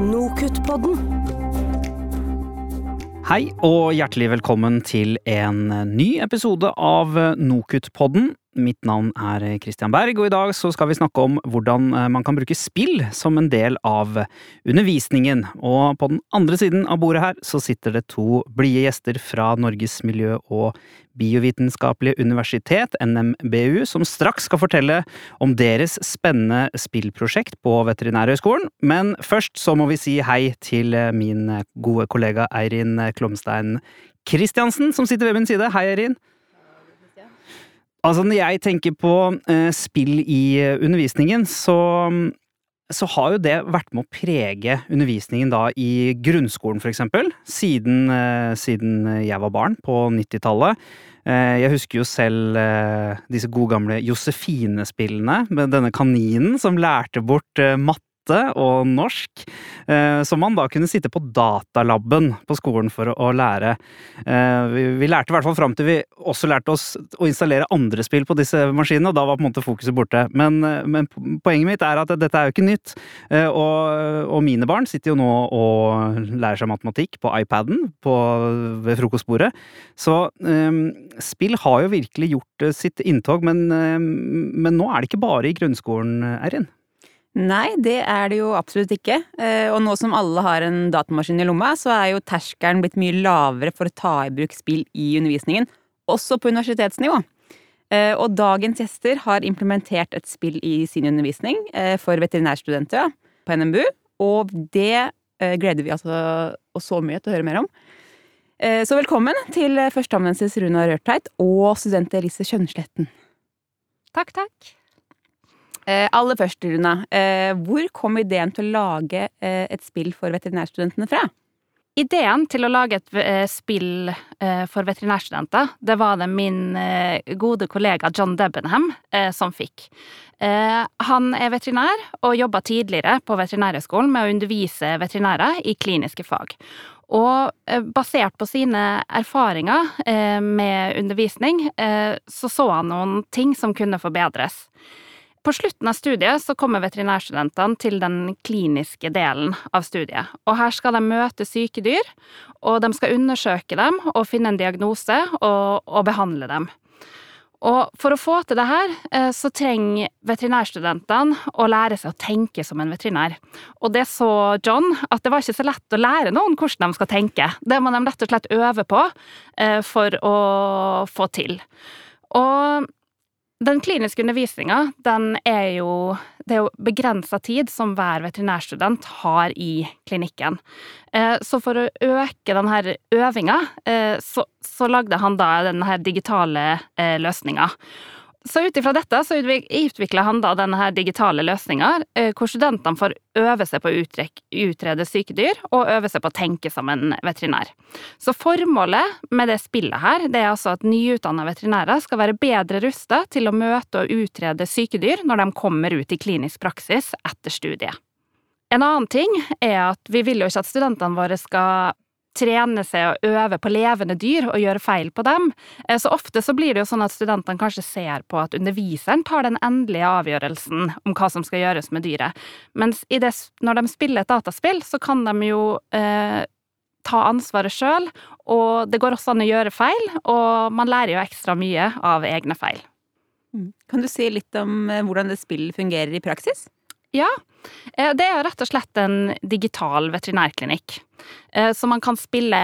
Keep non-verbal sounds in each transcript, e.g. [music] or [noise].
Nokutt-podden. Hei og hjertelig velkommen til en ny episode av Nokutt-podden. Mitt navn er Christian Berg, og i dag skal vi snakke om hvordan eh, man kan bruke spill som en del av undervisningen. Og på den andre siden av bordet her så sitter det to blide gjester fra Norges miljø- og biovitenskapelige universitet, NMBU, som straks skal fortelle om deres spennende spillprosjekt på Veterinærhøgskolen. Men først så må vi si hei til min gode kollega Eirin Klomstein Kristiansen, som sitter ved min side. Hei, Eirin. Altså, når jeg tenker på eh, spill i eh, undervisningen, så, så har jo det vært med å prege undervisningen da i grunnskolen, for eksempel. Siden, eh, siden jeg var barn, på 90-tallet. Eh, jeg husker jo selv eh, disse gode gamle Josefine-spillene med denne kaninen som lærte bort eh, matte og norsk, eh, som man da kunne sitte på datalaben på skolen for å lære. Eh, vi, lærte i hvert fall fram til vi også lærte oss å installere andre spill på disse maskinene, og da var på en måte fokuset borte. Men, eh, men poenget mitt er at dette er jo ikke nytt, og, og mine barn sitter jo nå og lærer seg matematikk på iPaden på, ved frokostbordet. Så spill har jo virkelig gjort sitt inntog, men, men nå er det ikke bare i grunnskolen, Erin? Nei, det er det jo absolutt ikke. Og nå som alle har en datamaskin i lomma, så er jo terskelen blitt mye lavere for å ta i bruk spill i undervisningen, også på universitetsnivå. Og dagens gjester har implementert et spill i sin undervisning for veterinærstudenter på NMBU, og det gleder vi altså så mye til å høre mer om. Så velkommen til førsteamanuensis Runa Rørtveit og student Elise Kjønnsletten. Takk, takk. Eh, aller først, Runa. Eh, hvor kom ideen til å lage eh, et spill for veterinærstudentene fra? Ideen til å lage et eh, spill eh, for veterinærstudenter, det var det min eh, gode kollega John Debenham som fikk. Han er veterinær og jobba tidligere på Veterinærhøgskolen med å undervise veterinærer i kliniske fag. Og basert på sine erfaringer med undervisning, så så han noen ting som kunne forbedres. På slutten av studiet så kommer veterinærstudentene til den kliniske delen av studiet. Og her skal de møte syke dyr, og de skal undersøke dem og finne en diagnose og, og behandle dem. Og for å få til det her, eh, så trenger veterinærstudentene å lære seg å tenke som en veterinær. Og det så John, at det var ikke så lett å lære noen hvordan de skal tenke. Det må de rett og slett øve på eh, for å få til. Og den kliniske undervisninga, den er jo Det er jo begrensa tid som hver veterinærstudent har i klinikken. Eh, så for å øke denne øvinga, eh, så, så lagde han da denne digitale eh, løsninga. Så ut ifra dette så utvikla han da denne her digitale løsninga, eh, hvor studentene får øve seg på å utrede sykedyr, og øve seg på å tenke som en veterinær. Så formålet med det spillet her, det er altså at nyutdanna veterinærer skal være bedre rusta til å møte og utrede sykedyr når de kommer ut i klinisk praksis etter studiet. En annen ting er at vi vil jo ikke at studentene våre skal trene seg og øve på levende dyr og gjøre feil på dem. Eh, så ofte så blir det jo sånn at studentene kanskje ser på at underviseren tar den endelige avgjørelsen om hva som skal gjøres med dyret. Mens det, når de spiller et dataspill, så kan de jo eh, ta ansvaret sjøl, og det går også an å gjøre feil, og man lærer jo ekstra mye av egne feil. Mm. Kan du si litt om eh, hvordan det spillet fungerer i praksis? Ja, eh, det er rett og slett en digital veterinærklinikk. Eh, så man kan spille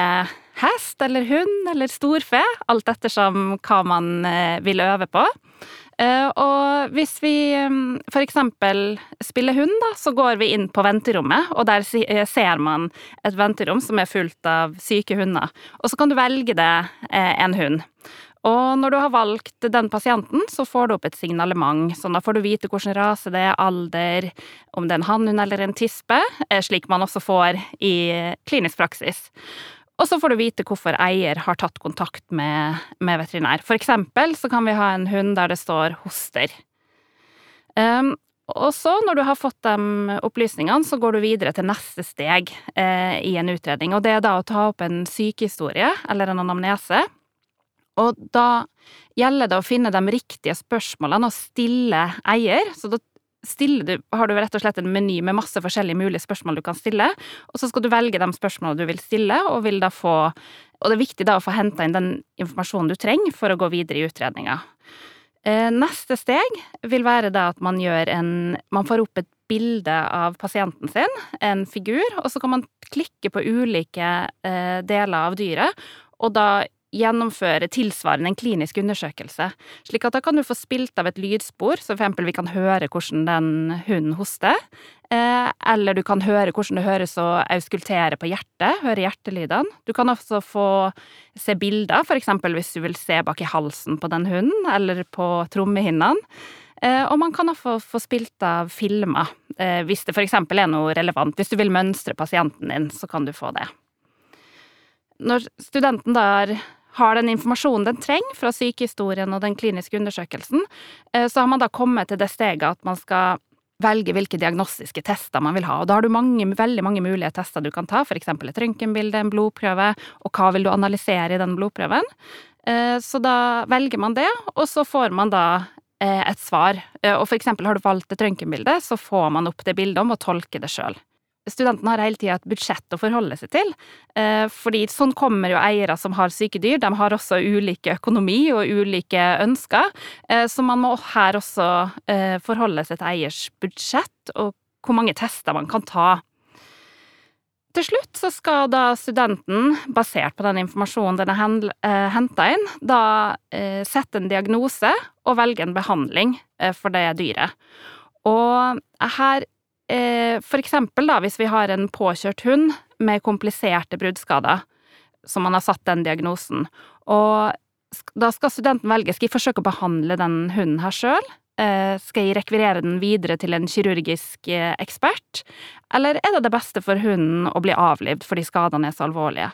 hest eller hund eller storfe, alt ettersom hva man eh, vil øve på. Og hvis vi for eksempel spiller hund, da, så går vi inn på venterommet, og der ser man et venterom som er fullt av syke hunder. Og så kan du velge deg en hund. Og når du har valgt den pasienten, så får du opp et signalement. Så da får du vite hvilken rase det er, alder, om det er en hannhund eller en tispe, eh, slik man også får i klinisk praksis. Og så får du vite hvorfor eier har tatt kontakt med, med veterinær. For eksempel så kan vi ha en hund der det står hoster. Um, og så, når du har fått de opplysningene, så går du videre til neste steg eh, i en utredning. Og det er da å ta opp en sykehistorie eller en anamnese og da gjelder det å finne de riktige spørsmålene og stille eier. Så da du, har du rett og slett en meny med masse forskjellige mulige spørsmål du kan stille, og så skal du velge de spørsmålene du vil stille, og vil da få Og det er viktig da å få henta inn den informasjonen du trenger for å gå videre i utredninga. Eh, neste steg vil være da at man gjør en Man får opp et bilde av pasienten sin, en figur, og så kan man klikke på ulike eh, deler av dyret, og da gjennomføre tilsvarende en klinisk undersøkelse. Slik at da kan du få spilt av et lydspor, så for eksempel vi kan høre hvordan den hunden hoster. Eh, eller du kan høre hvordan det høres å auskultere på hjertet, høre hjertelydene. Du kan også få se bilder, for eksempel hvis du vil se bak i halsen på den hunden, eller på trommehinnene. Eh, og man kan også få spilt av filmer, eh, hvis det eksempel er noe relevant. Hvis du vil mønstre pasienten din, så kan du få det. Når studenten da har den informasjonen den trenger fra sykehistorien og den kliniske undersøkelsen, så har man da kommet til det steget at man skal velge hvilke diagnostiske tester man vil ha. Og da har du mange, veldig mange mulige tester du kan ta, eksempel et røntgenbilde, en blodprøve, og hva vil du analysere i den blodprøven. Så da velger man det, og så får man da et svar. Og for eksempel har du valgt et røntgenbilde, så får man opp det bildet om å tolke det sjøl studentene har hele tida et budsjett å forholde seg til. Eh, fordi sånn kommer jo eiere som har syke dyr. De har også ulike økonomi og ulike ønsker. Eh, så man må her også eh, forholde seg til eiers budsjett og hvor mange tester man kan ta. Til slutt så skal da studenten, basert på den informasjonen den er henta inn, da sette en diagnose og velge en behandling for det dyret. Og her for eksempel da, hvis vi har en påkjørt hund med kompliserte bruddskader, som man har satt den diagnosen, og da skal studenten velge skal jeg forsøke å behandle den hunden her sjøl, eh, skal jeg rekvirere den videre til en kirurgisk eh, ekspert, eller er det det beste for hunden å bli avlivd fordi skadene er så alvorlige?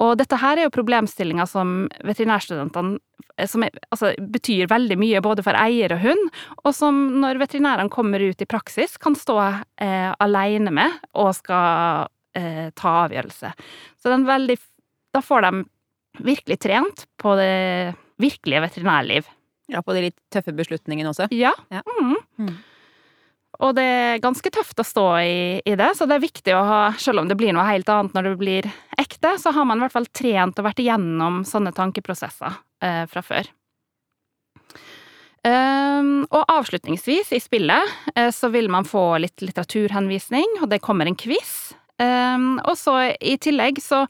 Og dette her er jo problemstillinger som veterinærstudentene Eh, som altså, betyr veldig mye både for eier og hund, og som når veterinærene kommer ut i praksis, kan stå eh, alene med og skal eh, ta avgjørelse. Så veldig, da får de virkelig trent på det virkelige veterinærliv. Ja, på de litt tøffe beslutningene også? Ja. ja. Mm. Mm. Og det er ganske tøft å stå i, i, det, så det er viktig å ha Selv om det blir noe helt annet når det blir ekte, så har man i hvert fall trent og vært igjennom sånne tankeprosesser eh, fra før. Um, og avslutningsvis i spillet eh, så vil man få litt litteraturhenvisning, og det kommer en quiz. Um, og så i tillegg så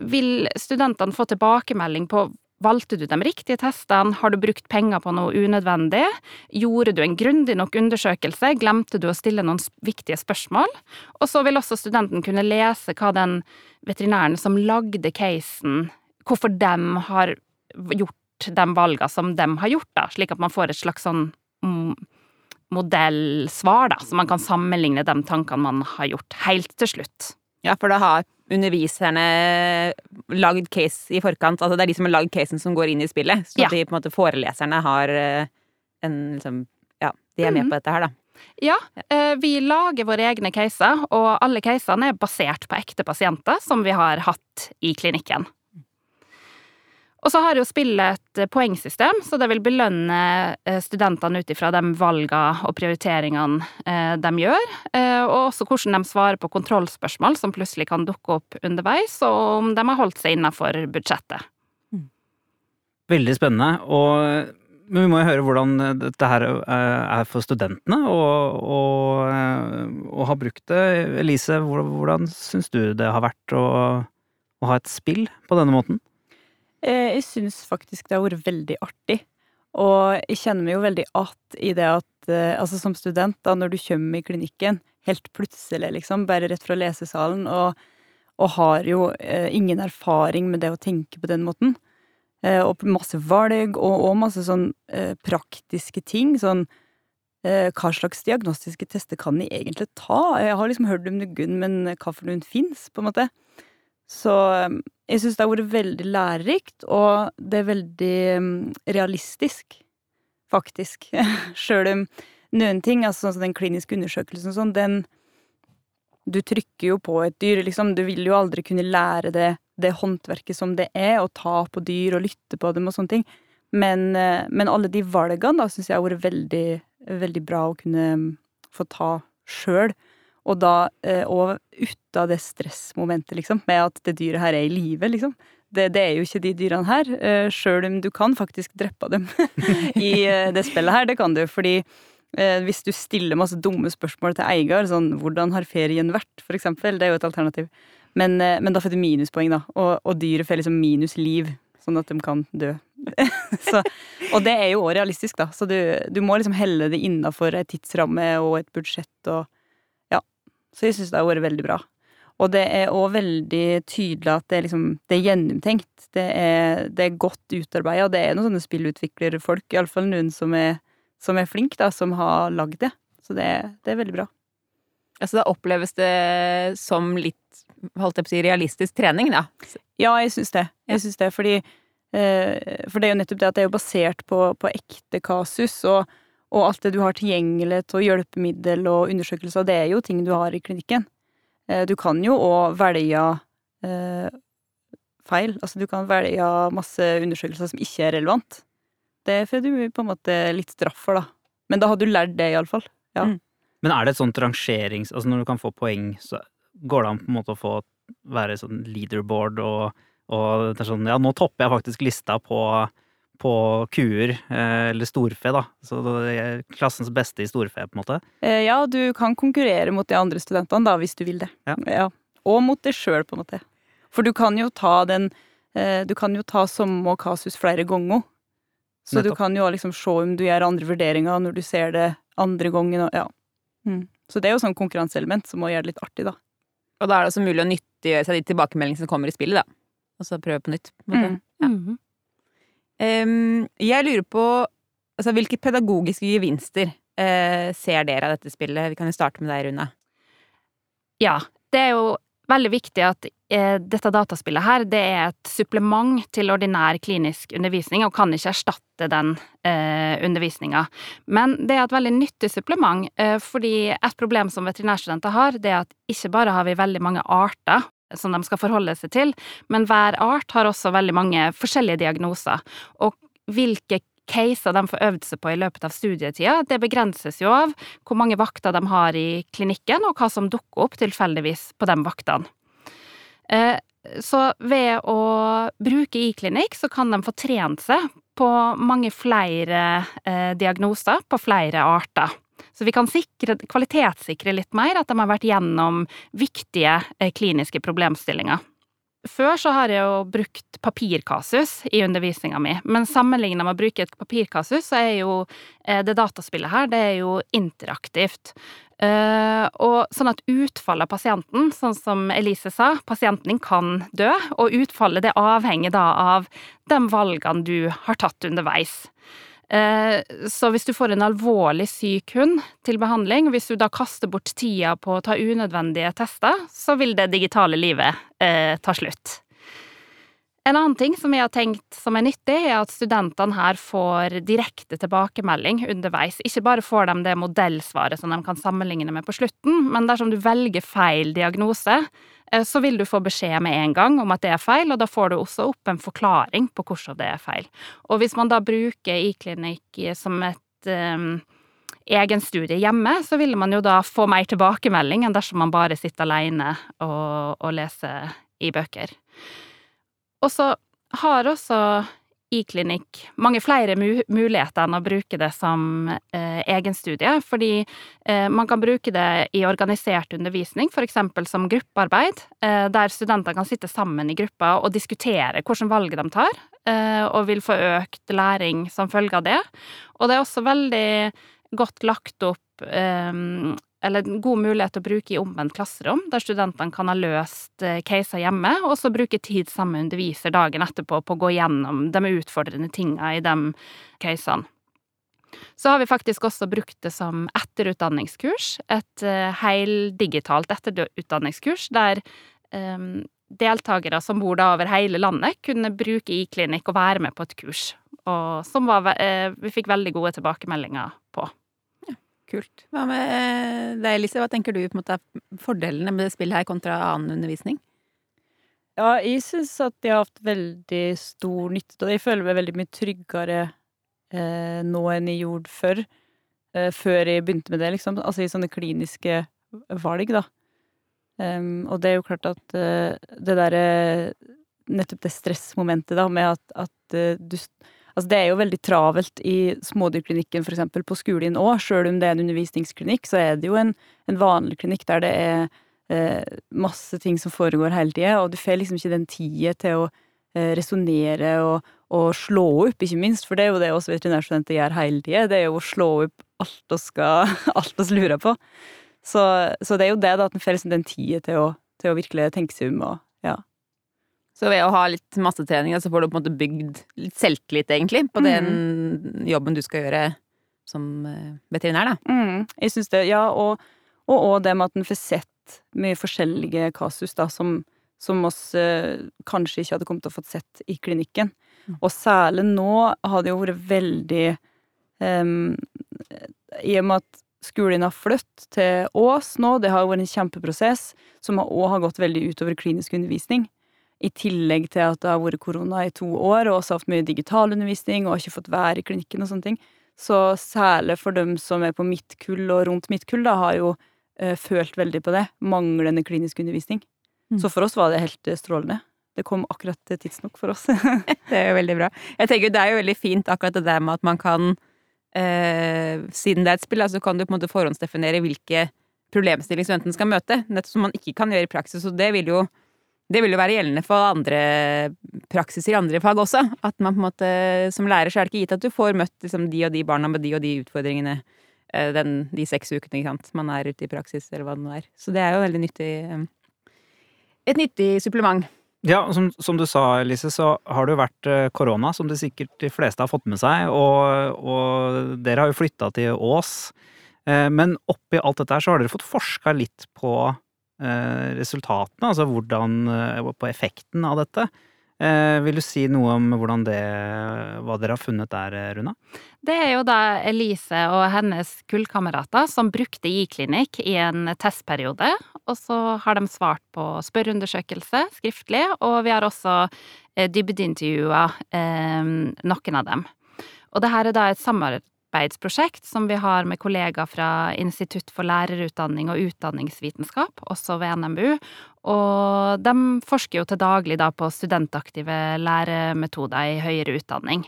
vil studentene få tilbakemelding på Valgte du de riktige testene, har du brukt penger på noe unødvendig, gjorde du en grundig nok undersøkelse, glemte du å stille noen viktige spørsmål, og så vil også studenten kunne lese hva den veterinæren som lagde casen, hvorfor dem har gjort de valgene som de har gjort, da, slik at man får et slags sånn modellsvar, da, så man kan sammenligne de tankene man har gjort, helt til slutt. Ja, for da har underviserne lagd case i forkant. Altså det er de som har lagd casen som går inn i spillet. Så ja. de på en måte foreleserne har eh, en liksom Ja, de er med mm. på dette her, da. Ja, eh, vi lager våre egne caser, og alle casene er basert på ekte pasienter som vi har hatt i klinikken. Og så har jo spillet et eh, poengsystem, så det vil belønne eh, studentene ut ifra de valgene og prioriteringene eh, de gjør, og også hvordan de svarer på kontrollspørsmål som plutselig kan dukke opp underveis, og om de har holdt seg innafor budsjettet. Mm. Veldig spennende. Og, men vi må jo høre hvordan dette her er for studentene å ha brukt det. Elise, hvordan syns du det har vært å, å ha et spill på denne måten? Eh, jeg syns faktisk det har vært veldig artig. Og jeg kjenner meg jo veldig att i det at eh, altså som student, da, når du kommer i klinikken, helt plutselig, liksom, bare rett fra lesesalen, og, og har jo eh, ingen erfaring med det å tenke på den måten, og masse valg, og, og masse sånn praktiske ting, sånn hva slags diagnostiske tester kan jeg egentlig ta? Jeg har liksom hørt om Nugun, men hva for noen fins, på en måte? Så jeg syns det har vært veldig lærerikt, og det er veldig um, realistisk, faktisk. [laughs] Sjøl om noen ting, altså sånn som den kliniske undersøkelsen sånn, den Du trykker jo på et dyr, liksom. Du vil jo aldri kunne lære det, det håndverket som det er, å ta på dyr og lytte på dem og sånne ting. Men, uh, men alle de valgene da syns jeg har vært veldig, veldig bra å kunne, få ta sjøl. Og da eh, Og ut av det stressmomentet, liksom, med at det dyret her er i live, liksom. Det, det, er jo ikke de dyrene her, uh, sjøl om du kan faktisk drepe dem [laughs] i uh, det spillet her. Det kan du, fordi hvis du stiller masse dumme spørsmål til eier, sånn 'hvordan har ferien vært', for eksempel, det er jo et alternativ, men, men da får du minuspoeng, da. Og, og dyret får liksom minus liv, sånn at de kan dø. [laughs] så, og det er jo òg realistisk, da, så du, du må liksom helle det innafor ei tidsramme og et budsjett og. Så jeg syns det har vært veldig bra. Og det er òg veldig tydelig at det er, liksom, det er gjennomtenkt. Det er, det er godt utarbeida. Det er noen sånne spillutviklerfolk, iallfall noen som er, som er flink, da, som har lagd det. Så det, det, er veldig bra. Altså da oppleves det som litt, holdt jeg på å si, realistisk trening, da? Ja, jeg syns det. Jeg syns det, fordi eh, For det er jo nettopp det at det er jo basert på, på ekte kasus, og, og alt det du har tilgjengelighet og hjelpemiddel og undersøkelser, det er jo ting du har i klinikken. Eh, du kan jo òg velge eh, feil. Altså, du kan velge masse undersøkelser som ikke er relevant. Det får du på en måte litt straff for, da. Men da har du lært det, iallfall. Ja. Mm. Men er det et sånt rangerings... Altså når du kan få poeng, så går det an på en måte å få være sånn leaderboard og, og sånn Ja, nå topper jeg faktisk lista på på kuer, eh, eller storfe, da. Så det er klassens beste i storfe, på en måte. Eh, ja, du kan konkurrere mot de andre studentene, da, hvis du vil det. Ja. ja. Og mot deg sjøl, på en måte. For du kan jo ta den eh, Du kan jo ta samme kasus flere ganger. Så Nettopp. du kan jo liksom se om du gjør andre vurderinger når du ser det andre gangen. Ja. Mm. Så det er jo sånn konkurranseelement som må gjøre det litt artig, da. Og da er det også mulig å nyttiggjøre seg de tilbakemeldingene som kommer i spillet, da. Og så prøve på nytt. På en mm. ja. Mm -hmm. Um, jeg lurer på altså, hvilke pedagogiske gevinster uh, ser dere av dette spillet? Vi kan jo starte med deg, Rune. Ja, det er jo veldig viktig at uh, dette dataspillet her, det er et supplement til ordinær klinisk undervisning, og kan ikke erstatte den uh, undervisninga. Men det er et veldig nyttig supplement, uh, fordi et problem som veterinærstudenter har, det er at ikke bare har vi veldig mange arter som de skal forholde seg til, men hver art har også veldig mange forskjellige diagnoser. Og hvilke caser de får øvd seg på i løpet av studietida, det begrenses jo av hvor mange vakter de har i klinikken, og hva som dukker opp tilfeldigvis på de vaktene. Eh, så ved å bruke iklinikk, så kan de få trent seg på mange flere eh, diagnoser, på flere arter. Så vi kan sikre, kvalitetssikre litt mer at de har vært gjennom viktige eh, kliniske problemstillinger. Før så har jeg jo brukt papirkasus i undervisninga mi, men sammenligna med å bruke et papirkasus, så er jo eh, det dataspillet her, det er jo interaktivt. Uh, og sånn at utfallet av pasienten, sånn som Elise sa, pasienten din kan dø, og utfallet det avhenger da av de valgene du har tatt underveis. Eh, så hvis du får en alvorlig syk hund til behandling, hvis du da kaster bort tida på å ta unødvendige tester, så vil det digitale livet eh, ta slutt. En annen ting som jeg har tenkt som er nyttig, er at studentene her får direkte tilbakemelding underveis. Ikke bare får de det modellsvaret som de kan sammenligne med på slutten, men dersom du velger feil diagnose, Eh, så vil du få beskjed med en gang om at det er feil, og da får du også opp en forklaring på hvorfor det er feil. Og hvis man da bruker iklinikk som et um, egen studie hjemme, så vil man jo da få mer tilbakemelding enn dersom man bare sitter alene og, og leser i bøker. Og så har også e-klinikk mange flere muligheter enn å bruke det som eh, egenstudie, fordi eh, man kan bruke det i organisert undervisning, f.eks. som gruppearbeid, eh, der studenter kan sitte sammen i grupper og diskutere hvilke valg de tar, eh, og vil få økt læring som følge av det. Og det er også veldig godt lagt opp eh, eller en god mulighet til å bruke i omvendt klasserom, der studentene kan ha løst eh, caser hjemme, og så bruke tid sammen med underviser dagen etterpå på å gå gjennom de utfordrende tinga i de casene. Så har vi faktisk også brukt det som etterutdanningskurs, et uh, heldigitalt etterutdanningskurs, der um, deltakere som bor da over hele landet, kunne bruke iklinikk og være med på et kurs, og som var, uh, vi fikk veldig gode tilbakemeldinger på. Kult. Hva med deg, Elise? Hva tenker du på en måte er fordelene med det spillet her kontra annen undervisning? Ja, jeg syns at de har hatt veldig stor nytte av det. Jeg føler meg veldig mye tryggere eh, nå enn jeg gjorde før. eh, før jeg begynte med det, liksom. Altså i sånne kliniske valg, da. Um, og det er jo klart at uh, det derre Nettopp det stressmomentet, da, med at, at uh, du Altså, det er jo veldig travelt i smådyrklinikken, eksempel, på skolen òg. Sjøl om det er en undervisningsklinikk, så er det jo en, en vanlig klinikk der det er eh, masse ting som foregår hele tida, og du får liksom ikke den tida til å eh, resonnere og, og, slå opp, ikke minst, for det er jo det også veterinærstudenter gjør hele tida. Det er jo å slå opp alt oss, skal [laughs] Alt oss lurer på. Så, så, det er jo det, da, at en får liksom den tida til, til, å virkelig tenke seg om og ja. Så ved å ha litt massetrening, så får du på en måte bygd litt selvtillit, egentlig, på den mm. jobben du skal gjøre som eh, veterinær, da. Mm, jeg syns det, ja, og, og, det med at en får sett mye forskjellige kasus, da, som, som oss eh, kanskje ikke hadde kommet til å fått sett i klinikken. Mm. Og særlig nå har det jo vært veldig um, I og med at skolen har flyttet til Ås nå, det har jo vært en kjempeprosess som òg har gått veldig utover klinisk undervisning. I tillegg til at det har vært korona i to år, og også hatt mye digitalundervisning og ikke fått være i klinikken og sånne ting. Så særlig for dem som er på mitt kull og rundt mitt kull, da, har jo uh, følt veldig på det. Manglende klinisk undervisning. Mm. Så for oss var det helt uh, strålende. Det kom akkurat tidsnok for oss. [laughs] [laughs] det er jo veldig bra. Jeg tenker Det er jo veldig fint akkurat det der med at man kan uh, Siden det er et spill, så altså kan du på en måte forhåndsdefinere hvilke problemstillinger studenten skal møte. Nettopp som man ikke kan gjøre i praksis. Og det vil jo det vil jo være gjeldende for andre praksiser i andre fag også. At man på en måte, som lærer så er det ikke gitt at du får møtt liksom, de og de barna med de og de utfordringene eh, den, de seks ukene ikke sant? man er ute i praksis, eller hva det nå er. Så det er jo veldig nyttig eh, Et nyttig supplement. Ja, som, som, du sa, Lise, så har det jo vært eh, korona, som det sikkert de fleste har fått med seg. Og, og dere har jo flytta til Ås. Men oppi alt dette her så har dere fått forska litt på resultatene, altså hvordan, eh, på effekten av dette. Eh, vil du si noe om det, hva dere har funnet der, Runa? Det er jo da Elise og hennes kullkamerater som brukte i-klinikk i en testperiode. Og så har de svart på spørreundersøkelse skriftlig, og vi har også dybdeintervjua eh, noen av dem. Og det her er da et samarbeid samarbeidsprosjekt som vi har med kollegaer fra Institutt for lærerutdanning og utdanningsvitenskap, også ved NMBU. Og de forsker jo til daglig da på studentaktive læremetoder i høyere utdanning.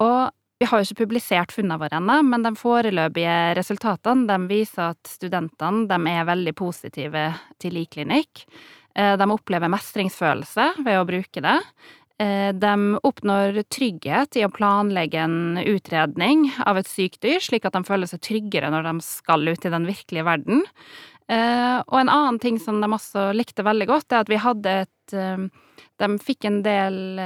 Og vi har jo ikke publisert funnene våre ennå, men de foreløpige resultatene de viser at studentene de er veldig positive til liklinikk. Eh, de opplever mestringsfølelse ved å bruke det. Eh, de oppnår trygghet i å planlegge en utredning av et sykt dyr, slik at de føler seg tryggere når de skal ut i den virkelige verden. Eh, og en annen ting som de også likte veldig godt, er at vi hadde et eh, De fikk en del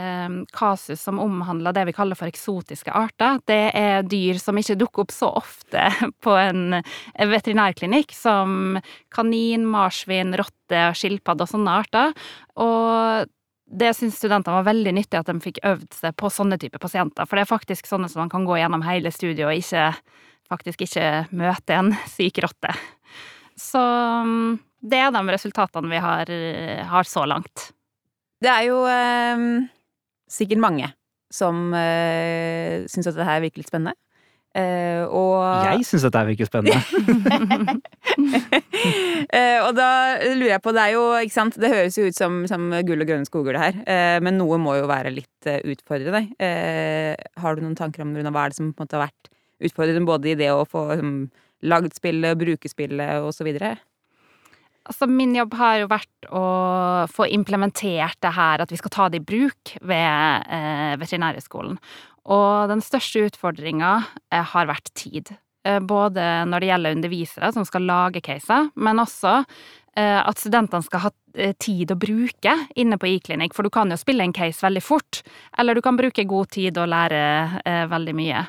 kasus som omhandla det vi kaller for eksotiske arter. Det er dyr som ikke dukker opp så ofte [laughs] på en veterinærklinikk, som kanin, marsvin, rotte, skilpadde og sånne arter. Og det syns studentene var veldig nyttig at de fikk øvd seg på sånne typer pasienter, for det er faktisk sånne som man kan gå gjennom hele studiet og ikke, faktisk ikke møte en [laughs] syk rotte. Så mm, det er de resultatene vi har, har så langt. Det er jo eh, sikkert mange som eh, syns at det her virker litt spennende. Eh, og Jeg syns dette virker spennende. [laughs] [laughs] og da lurer jeg på, det er jo, ikke sant, det høres jo ut som, som gull og grønne skoger det her, Eh, men noe må jo være litt utfordrende. har du noen tanker om hva er det som på en måte har vært utfordrende både i det å få um, lagd spillet, bruke spillet osv.? Altså, min jobb har jo vært å få implementert det her, at vi skal ta det i bruk ved eh, Veterinærhøgskolen. Og den største utfordringa eh, har vært tid. Eh, både når det gjelder undervisere som skal lage caser, men også eh, at studentene skal ha tid å bruke inne på iklinikk, for du kan jo spille en case veldig fort, eller du kan bruke god tid og lære veldig mye.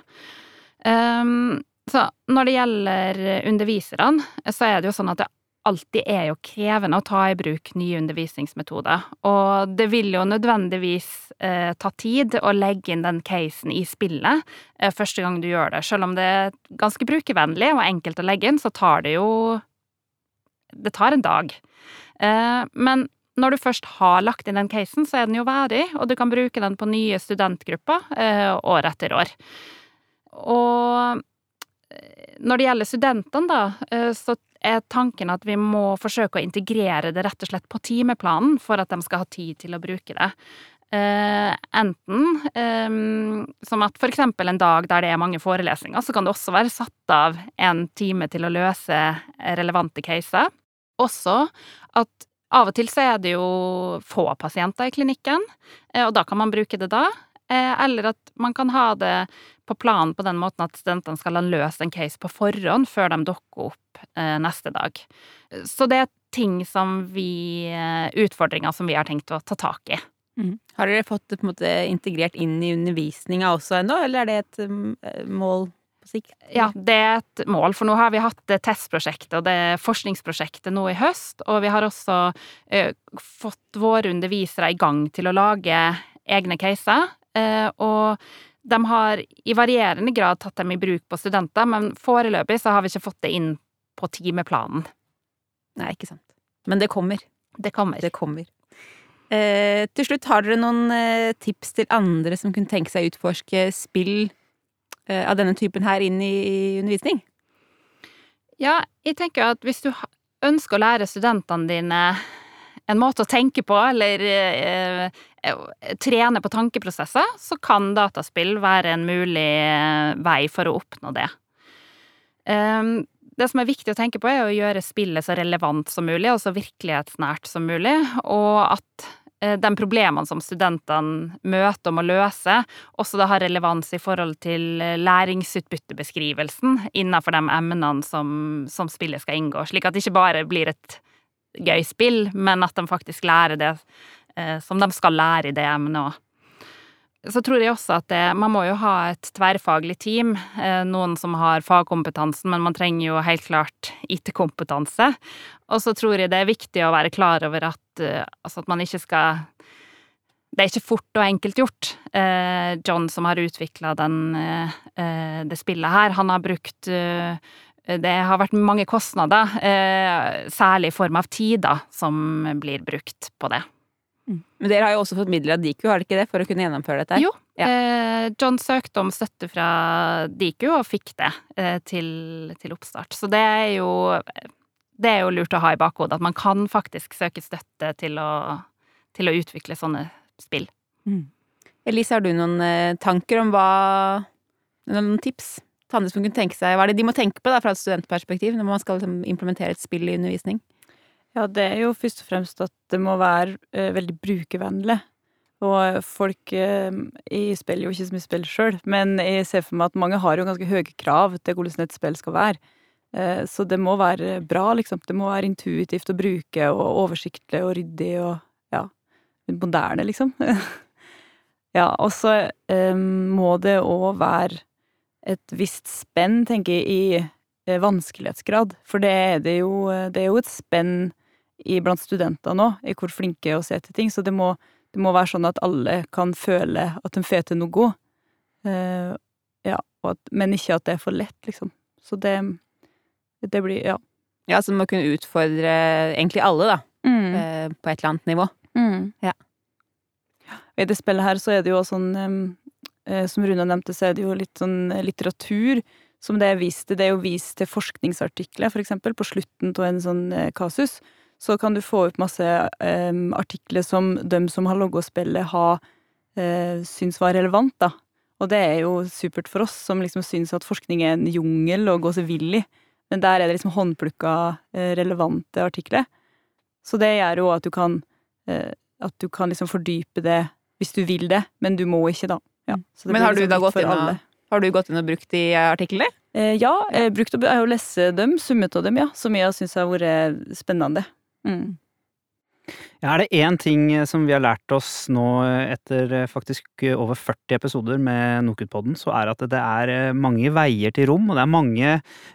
Um, så når det gjelder underviserne, så er det jo sånn at det alltid er jo krevende å ta i bruk nye undervisningsmetoder. Og det vil jo nødvendigvis eh, ta tid å legge inn den casen i spillet eh, første gang du gjør det. Selv om det er ganske brukervennlig og enkelt å legge inn, så tar det jo Det tar en dag. Eh, men når du først har lagt inn den casen, så er den jo verdig, og du kan bruke den på nye studentgrupper eh, år etter år. Og når det gjelder studentene, da, eh, så er tanken at vi må forsøke å integrere det rett og slett på timeplanen for at de skal ha tid til å bruke det. Uh, enten um, som at for eksempel en dag der det er mange forelesninger, så kan det også være satt av en time til å løse relevante caser. Også at av og til så er det jo få pasienter i klinikken, uh, og da kan man bruke det da. Uh, eller at man kan ha det på planen på den måten at studentene skal ha løst en case på forhånd før de dukker opp neste dag. Så det er ting som vi Utfordringer som vi har tenkt å ta tak i. Mm. Har dere fått det på en måte integrert inn i undervisninga også ennå, eller er det et um, mål på sikt? Ja, det er et mål, for nå har vi hatt det testprosjektet og det forskningsprosjektet nå i høst, og vi har også ø, fått våre undervisere i gang til å lage egne caser, og de har i varierende grad tatt dem i bruk på studenter, men foreløpig så har vi ikke fått det inn på timeplanen. Nei, ikke sant. Men det kommer. Det kommer. Det kommer. Eh, til slutt, har dere noen eh, tips til andre som kunne tenke seg å utforske spill eh, av denne typen her inn i, i undervisning? Ja, jeg tenker at hvis du ønsker å lære studentene dine en måte å tenke på, eller eh, eh, trene på tankeprosesser, så kan dataspill være en mulig eh, vei for å oppnå det. Um, det som er viktig å tenke på, er å gjøre spillet så relevant som mulig, og så virkelighetsnært som mulig, og at eh, de problemene som studentene møter og må løse, også da har relevans i forhold til eh, læringsutbyttebeskrivelsen innenfor de emnene som, som spillet skal inngå, slik at det ikke bare blir et gøy spill, men at de faktisk lærer det eh, som de skal lære i det emnet òg så tror jeg også at det, man må jo ha et tverrfaglig team. Eh, noen som har fagkompetansen, men man trenger jo helt klart IT-kompetanse. Og så tror jeg det er viktig å være klar over at, eh, altså at man ikke skal Det er ikke fort og enkelt gjort. Eh, John, som har utvikla det spillet her, han har brukt det har vært mange kostnader, særlig i form av tid, da, som blir brukt på det. Mm. Men dere har jo også fått midler av Diku, har dere ikke det, for å kunne gjennomføre dette? Jo. Ja. Eh, John søkte om støtte fra Diku, og fikk det eh, til, til, oppstart. Så det er jo det er jo lurt å ha i bakhodet, at man kan faktisk søke støtte til å, til å utvikle sånne spill. Mm. Elise, har du noen eh, tanker om hva Noen tips andre kunne tenke seg Hva er det de må tenke på da, fra et studentperspektiv når man skal liksom, implementere et spill i undervisning? Ja, det er jo først og fremst at det må være eh, veldig brukervennlig. Og folk eh, Jeg spiller jo ikke så mye spill sjøl, men jeg ser for meg at mange har jo ganske høye krav til hvordan et spill skal være. Eh, så det må være bra, liksom. Det må være intuitivt å bruke, og oversiktlig og ryddig og ja, moderne, liksom. [laughs] ja, og så eh, må det òg være et visst spenn, tenker jeg, i vanskelighetsgrad. For det er det jo Det er jo et spenn blant studenter nå, i hvor flinke er å se til ting. Så det må, det må, være sånn at alle kan føle at de får til noe. Uh, ja, at, men ikke at det er for lett, liksom. Så det, det blir Ja. Ja, så man må kunne utfordre egentlig alle, da. Mm. Uh, på et eller annet nivå. Mm. Ja. I det spillet her så er det jo også sånn um, uh, Som Runa nevnte, så er det jo litt sånn litteratur som det er vist til. Det er jo vist til forskningsartikler, for eksempel, på slutten av en sånn kasus så kan du få ut masse um, artikler som de som har logga spillet, har uh, syns var relevant, da. Og det er jo supert for oss som liksom syns at forskning er en jungel å gå seg vill i. Men der er det liksom håndplukka uh, relevante artikler. Så det gjør jo at du kan uh, at du kan liksom fordype det hvis du vil det, men du må ikke, da. Ja, men har liksom du da gått inn, og, har du gått inn og brukt de artiklene? Eh, ja, jeg har brukt jeg har lest dem, summet av dem, ja. Som jeg syns har vært spennende. Mm. Ja, er det én ting eh, som vi har lært oss nå eh, etter eh, faktisk over 40 episoder med Nokutpodden, så er at det er mange veier til rom, og det er mange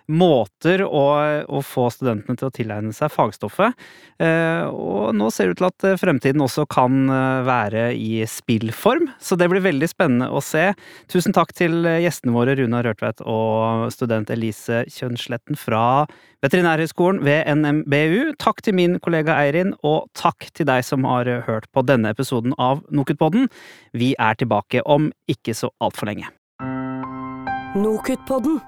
måter å, å få studentene til å tilegne seg fagstoffet. Og nå ser det ut til at fremtiden også kan være i spillform, så det blir veldig spennende å se. Tusen takk til gjestene våre Runa Rørtveit og student Elise Kjønnsletten fra Veterinærhøgskolen ved NMBU. Takk til min kollega Eirin, og takk til deg som har hørt på denne episoden av Nokutpodden. Vi er tilbake om ikke så altfor lenge. Nokutpodden